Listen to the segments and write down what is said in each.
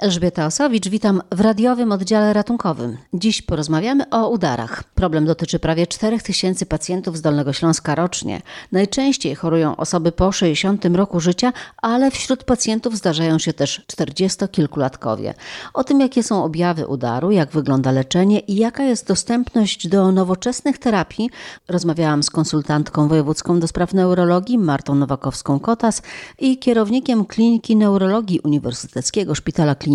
Elżbieta Osowicz, witam w radiowym oddziale ratunkowym. Dziś porozmawiamy o udarach. Problem dotyczy prawie 4 tysięcy pacjentów z Dolnego Śląska rocznie. Najczęściej chorują osoby po 60 roku życia, ale wśród pacjentów zdarzają się też 40-kilkulatkowie. O tym, jakie są objawy udaru, jak wygląda leczenie i jaka jest dostępność do nowoczesnych terapii, rozmawiałam z konsultantką wojewódzką do spraw neurologii Martą Nowakowską-Kotas i kierownikiem Kliniki Neurologii Uniwersyteckiego Szpitala Klinicznego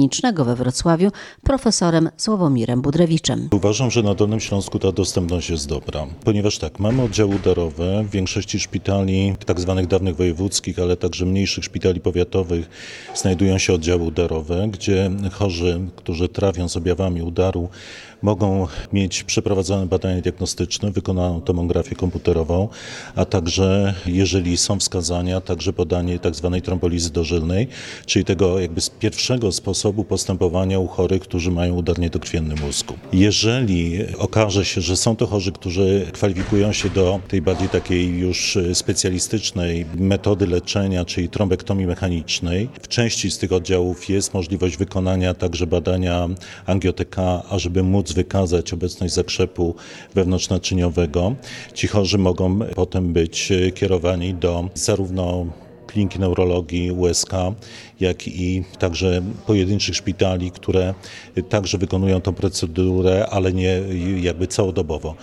we Wrocławiu, profesorem Sławomirem Budrewiczem. Uważam, że na Dolnym Śląsku ta dostępność jest dobra, ponieważ tak, mamy oddziały udarowe w większości szpitali, tak zwanych dawnych wojewódzkich, ale także mniejszych szpitali powiatowych znajdują się oddziały udarowe, gdzie chorzy, którzy trafią z objawami udaru, mogą mieć przeprowadzone badania diagnostyczne, wykonaną tomografię komputerową, a także, jeżeli są wskazania, także podanie tak zwanej trombolizy dożylnej, czyli tego jakby z pierwszego sposobu postępowania u chorych, którzy mają udar niedokrwienny mózgu. Jeżeli okaże się, że są to chorzy, którzy kwalifikują się do tej bardziej takiej już specjalistycznej metody leczenia, czyli trombektomii mechanicznej, w części z tych oddziałów jest możliwość wykonania także badania angiotyka, ażeby móc wykazać obecność zakrzepu wewnątrznaczyniowego. Ci chorzy mogą potem być kierowani do zarówno kliniki neurologii USK, jak i także pojedynczych szpitali, które także wykonują tą procedurę, ale nie jakby całodobowo.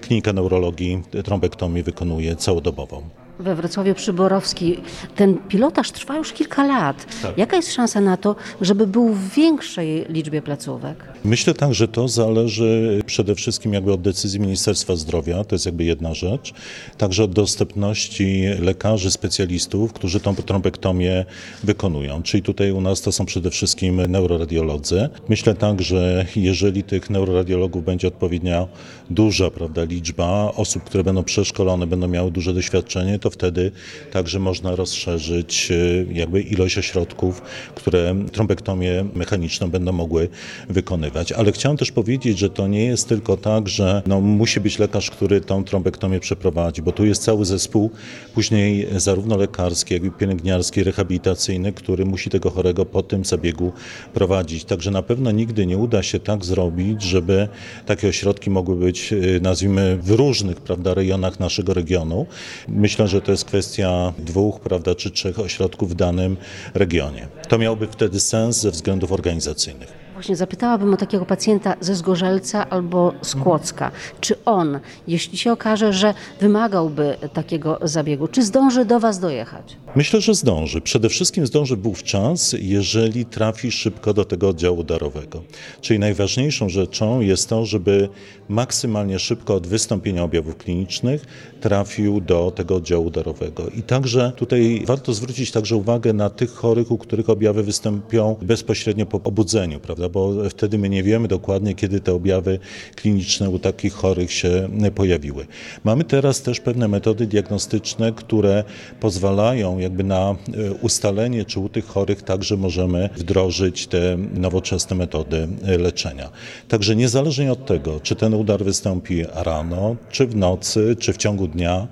Klinika neurologii trombektomii wykonuje całodobowo. We Wrocławiu Przyborowski ten pilotaż trwa już kilka lat. Tak. Jaka jest szansa na to, żeby był w większej liczbie placówek? Myślę tak, że to zależy przede wszystkim jakby od decyzji Ministerstwa Zdrowia, to jest jakby jedna rzecz, także od dostępności lekarzy, specjalistów, którzy tą trombektomię wykonują. Czyli tutaj u nas to są przede wszystkim neuroradiolodzy. Myślę tak, że jeżeli tych neuroradiologów będzie odpowiednia duża prawda, liczba osób, które będą przeszkolone, będą miały duże doświadczenie, to wtedy także można rozszerzyć y, jakby ilość ośrodków, które trombektomię mechaniczną będą mogły wykonywać. Ale chciałem też powiedzieć, że to nie jest tylko tak, że no, musi być lekarz, który tą trombektomię przeprowadzi, bo tu jest cały zespół później zarówno lekarski, jak i pielęgniarski, rehabilitacyjny, który musi tego chorego po tym zabiegu prowadzić. Także na pewno nigdy nie uda się tak zrobić, żeby takie ośrodki mogły być, y, nazwijmy, w różnych prawda, rejonach naszego regionu. Myślę, że to jest kwestia dwóch prawda, czy trzech ośrodków w danym regionie. To miałoby wtedy sens ze względów organizacyjnych. Właśnie zapytałabym o takiego pacjenta ze Zgorzelca albo z Kłodzka. Czy on, jeśli się okaże, że wymagałby takiego zabiegu, czy zdąży do Was dojechać? Myślę, że zdąży. Przede wszystkim zdąży wówczas, jeżeli trafi szybko do tego oddziału darowego. Czyli najważniejszą rzeczą jest to, żeby maksymalnie szybko od wystąpienia objawów klinicznych trafił do tego oddziału darowego. I także tutaj warto zwrócić także uwagę na tych chorych, u których objawy wystąpią bezpośrednio po obudzeniu, prawda? Bo wtedy my nie wiemy dokładnie, kiedy te objawy kliniczne u takich chorych się pojawiły. Mamy teraz też pewne metody diagnostyczne, które pozwalają jakby na e, ustalenie, czy u tych chorych także możemy wdrożyć te nowoczesne metody e, leczenia. Także niezależnie od tego, czy ten udar wystąpi rano, czy w nocy, czy w ciągu dnia,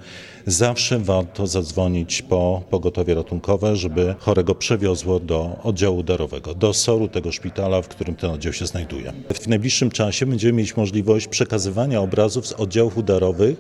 zawsze warto zadzwonić po pogotowie ratunkowe, żeby chorego przewiozło do oddziału udarowego, do SOR-u tego szpitala, w którym ten oddział się znajduje. W najbliższym czasie będziemy mieć możliwość przekazywania obrazów z oddziałów udarowych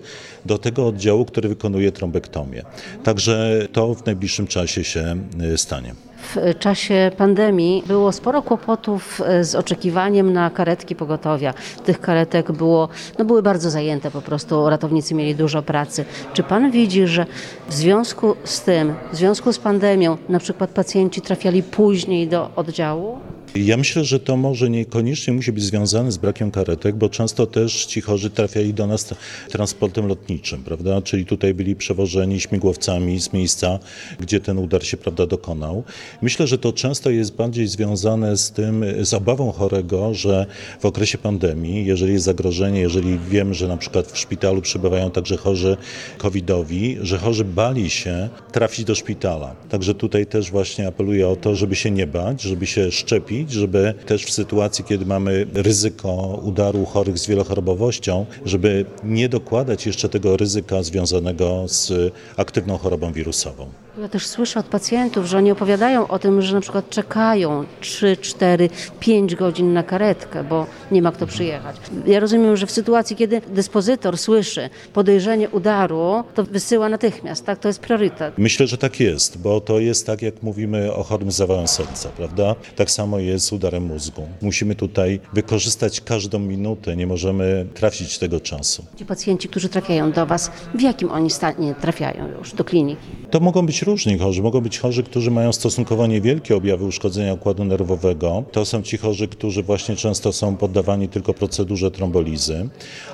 do tego oddziału, który wykonuje trombektomię. Także to w najbliższym czasie się y, stanie. W czasie pandemii było sporo kłopotów e, z oczekiwaniem na karetki pogotowia. Tych karetek było, no były bardzo zajęte po prostu, ratownicy mieli dużo pracy. Czy pan widzi, że w związku z tym, w związku z pandemią, na przykład pacjenci trafiali później do oddziału? Ja myślę, że to może niekoniecznie musi być związane z brakiem karetek, bo często też ci chorzy trafiali do nas transportem lotniczym, prawda? Czyli tutaj byli przewożeni śmigłowcami z miejsca, gdzie ten udar się, prawda, dokonał. Myślę, że to często jest bardziej związane z tym, z obawą chorego, że w okresie pandemii, jeżeli jest zagrożenie, jeżeli wiemy, że na przykład w szpitalu przebywają także chorzy covidowi, że chorzy bali się trafić do szpitala. Także tutaj też właśnie apeluję o to, żeby się nie bać, żeby się szczepić, zrobić, żeby też w sytuacji, kiedy mamy ryzyko udaru chorych z wielochorobowością, żeby nie dokładać jeszcze tego ryzyka związanego z aktywną chorobą wirusową. Ja też słyszę od pacjentów, że oni opowiadają o tym, że na przykład czekają 3, 4, 5 godzin na karetkę, bo nie ma kto przyjechać. Ja rozumiem, że w sytuacji, kiedy dyspozytor słyszy podejrzenie udaru, to wysyła natychmiast, tak? To jest priorytet. Myślę, że tak jest, bo to jest tak, jak mówimy o chorym z zawałem serca, prawda? Tak samo jest z udarem mózgu. Musimy tutaj wykorzystać każdą minutę, nie możemy tracić tego czasu. Ci pacjenci, którzy trafiają do Was, w jakim oni stanie trafiają już do kliniki? To mogą być różni chorzy. Mogą być chorzy, którzy mają stosunkowo niewielkie objawy uszkodzenia układu nerwowego. To są ci chorzy, którzy właśnie często są poddawani tylko procedurze trombolizy,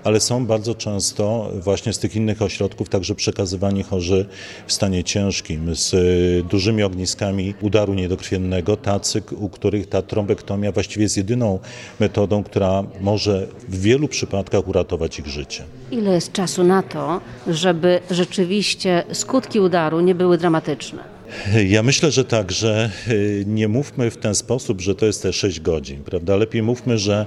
ale są bardzo często właśnie z tych innych ośrodków także przekazywani chorzy w stanie ciężkim, z y, dużymi ogniskami udaru niedokrwiennego, tacy, u których ta trombektomia właściwie jest jedyną metodą, która może w wielu przypadkach uratować ich życie. Ile jest czasu na to, żeby rzeczywiście skutki udaru nie były dramatyczne? Ja myślę, że tak, że y, nie mówmy w ten sposób, że to jest te 6 godzin, prawda? Lepiej mówmy, że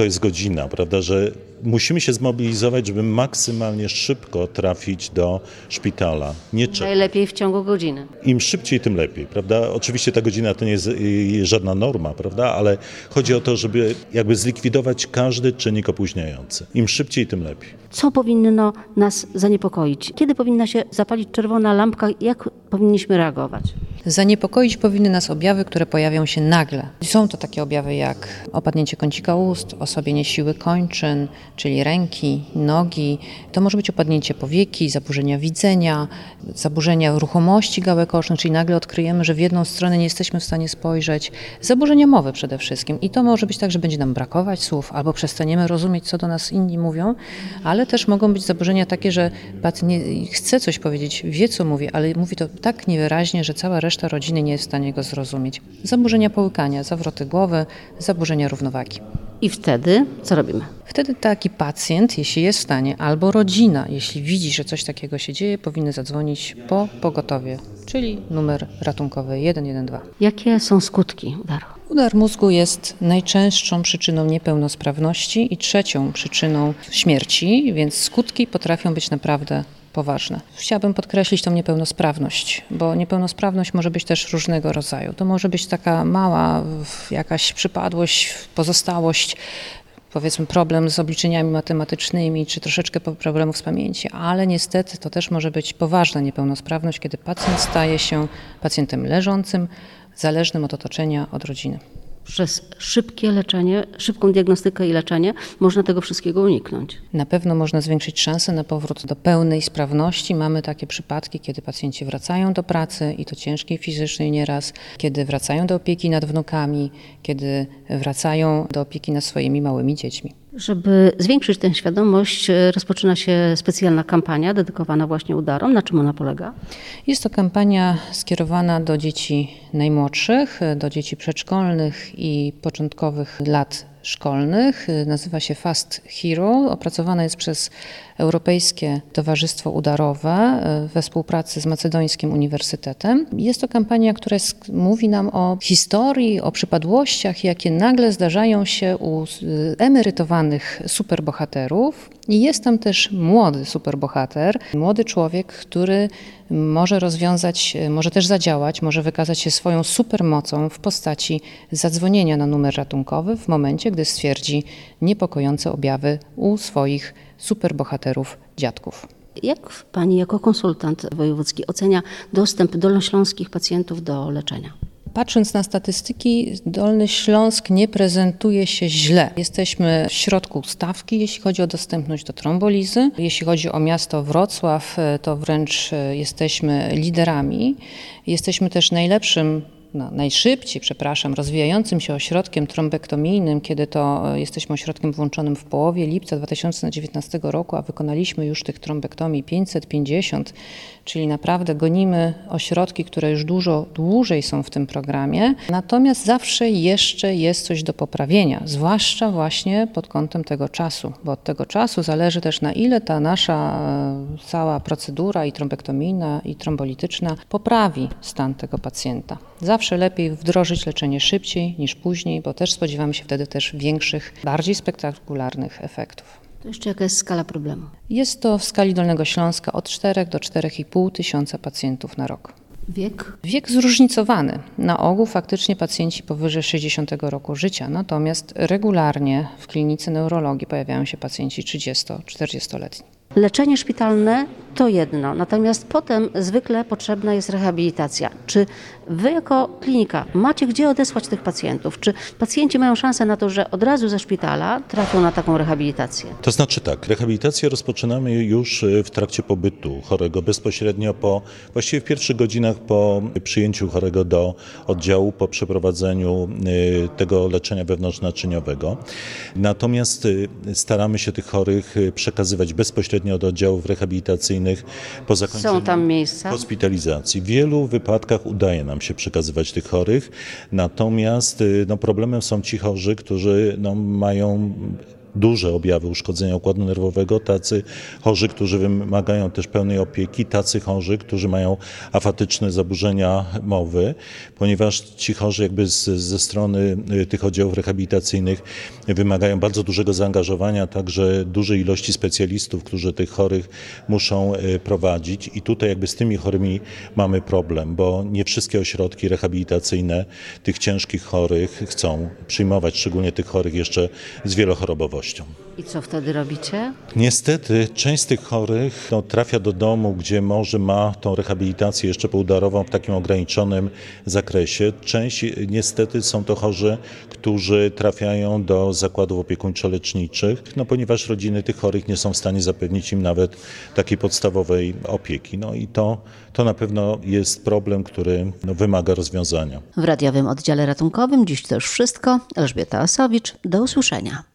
to jest godzina, prawda? Że musimy się zmobilizować, żeby maksymalnie szybko trafić do szpitala. Nie czekać. Najlepiej w ciągu godziny. Im szybciej, tym lepiej, prawda? Oczywiście ta godzina to nie jest y, żadna norma, prawda? Ale chodzi o to, żeby jakby zlikwidować każdy czynnik opóźniający. Im szybciej, tym lepiej. Co powinno nas zaniepokoić? Kiedy powinna się zapalić czerwona lampka? Jak powinniśmy reagować? Zaniepokoić powinny nas objawy, które pojawią się nagle. Są to takie objawy jak opadnięcie kącika ust, osłabienie siły kończyn, czyli ręki, nogi. To może być opadnięcie powieki, zaburzenia widzenia, zaburzenia ruchomości gałek ocznych, czyli nagle odkryjemy, że w jedną stronę nie jesteśmy w stanie spojrzeć. Zaburzenia mowy przede wszystkim. I to może być tak, że będzie nam brakować słów, albo przestaniemy rozumieć, co do nas inni mówią, ale też mogą być zaburzenia takie, że pacjent chce coś powiedzieć, wie, co mówi, ale mówi to tak niewyraźnie, że cała reszta rodziny nie jest w stanie go zrozumieć. Zaburzenia połykania, zawroty głowy, zaburzenia równowagi. I wtedy co robimy? Wtedy taki pacjent, jeśli jest w stanie, albo rodzina, jeśli widzi, że coś takiego się dzieje, powinny zadzwonić po pogotowie, czyli numer ratunkowy 112. Jakie są skutki udaru? Udar mózgu jest najczęstszą przyczyną niepełnosprawności i trzecią przyczyną śmierci, więc skutki potrafią być naprawdę poważne. Chciałabym podkreślić tą niepełnosprawność, bo niepełnosprawność może być też różnego rodzaju. To może być taka mała jakaś przypadłość, pozostałość, powiedzmy problem z obliczeniami matematycznymi, czy troszeczkę problemów z pamięci, ale niestety to też może być poważna niepełnosprawność, kiedy pacjent staje się pacjentem leżącym, zależnym od otoczenia, od rodziny przez szybkie leczenie, szybką diagnostykę i leczenie można tego wszystkiego uniknąć. Na pewno można zwiększyć szanse na powrót do pełnej sprawności. Mamy takie przypadki, kiedy pacjenci wracają do pracy i to ciężkiej fizycznej nieraz, kiedy wracają do opieki nad wnukami, kiedy wracają do opieki nad swoimi małymi dziećmi. Żeby zwiększyć tę świadomość, e, rozpoczyna się specjalna kampania dedykowana właśnie udarom. Na czym ona polega? Jest to kampania skierowana do dzieci najmłodszych, do dzieci przedszkolnych i początkowych lat szkolnych. Nazywa się Fast Hero. Opracowana jest przez Europejskie Towarzystwo Udarowe e, we współpracy z Macedońskim Uniwersytetem. Jest to kampania, która jest, mówi nam o historii, o przypadłościach, jakie nagle zdarzają się u emerytowanych superbohaterów. I jest tam też młody superbohater, młody człowiek, który może rozwiązać, może też zadziałać, może wykazać się swoją supermocą w postaci zadzwonienia na numer ratunkowy w momencie, gdy stwierdzi niepokojące objawy u swoich superbohaterów dziadków. Jak pani jako konsultant wojewódzki ocenia dostęp dolnośląskich pacjentów do leczenia? Patrząc na statystyki, Dolny Śląsk nie prezentuje się źle. Jesteśmy w środku stawki, jeśli chodzi o dostępność do trombolizy. Jeśli chodzi o miasto Wrocław, to wręcz jesteśmy liderami. Jesteśmy też najlepszym no, najszybciej, przepraszam, rozwijającym się ośrodkiem trombektomijnym, kiedy to e, jesteśmy ośrodkiem włączonym w połowie lipca 2019 roku, a wykonaliśmy już tych trombektomii 550, czyli naprawdę gonimy ośrodki, które już dużo dłużej są w tym programie. Natomiast zawsze jeszcze jest coś do poprawienia, zwłaszcza właśnie pod kątem tego czasu, bo od tego czasu zależy też na ile ta nasza e, cała procedura i trombektomijna i trombolityczna poprawi stan tego pacjenta. Zawsze lepiej wdrożyć leczenie szybciej niż później, bo też spodziewamy się wtedy też większych, bardziej spektakularnych efektów. To jeszcze jaka jest skala problemu? Jest to w skali Dolnego Śląska od 4 do 4,5 tysiąca pacjentów na rok. Wiek? Wiek zróżnicowany. Na ogół faktycznie pacjenci powyżej 60 roku życia, natomiast regularnie w klinice neurologii pojawiają się pacjenci 30-40-letni. Leczenie szpitalne to jedno, natomiast potem zwykle potrzebna jest rehabilitacja. Czy wy jako klinika macie gdzie odesłać tych pacjentów? Czy pacjenci mają szansę na to, że od razu ze szpitala trafią na taką rehabilitację? To znaczy tak, rehabilitację rozpoczynamy już y, w trakcie pobytu chorego, bezpośrednio po, właściwie w pierwszych godzinach po przyjęciu chorego do oddziału, po przeprowadzeniu y, tego leczenia wewnątrznaczyniowego. Natomiast y, staramy się tych chorych przekazywać bezpośrednio do oddziałów rehabilitacyjnych po zakończeniu Są tam miejsca? hospitalizacji. W wielu wypadkach udaje nam się przekazywać tych chorych, natomiast y, no, problemem są ci chorzy, którzy no, mają duże objawy uszkodzenia układu nerwowego, tacy chorzy, którzy wymagają też pełnej opieki, tacy chorzy, którzy mają afatyczne zaburzenia mowy, ponieważ ci chorzy jakby z, ze strony y, tych oddziałów rehabilitacyjnych wymagają bardzo dużego zaangażowania, także dużej ilości specjalistów, którzy tych chorych muszą y, prowadzić i tutaj jakby z tymi chorymi mamy problem, bo nie wszystkie ośrodki rehabilitacyjne tych ciężkich chorych chcą przyjmować, szczególnie tych chorych jeszcze z wielochorobowością. I co wtedy robicie? Niestety część z tych chorych no, trafia do domu, gdzie może ma tą rehabilitację jeszcze poudarową w takim ograniczonym zakresie. Część niestety są to chorzy, którzy trafiają do zakładów opiekuńczo-leczniczych, no, ponieważ rodziny tych chorych nie są w stanie zapewnić im nawet takiej podstawowej opieki. No i to, to na pewno jest problem, który no, wymaga rozwiązania. W radiowym oddziale ratunkowym dziś to już wszystko. Elżbieta Asowicz, do usłyszenia.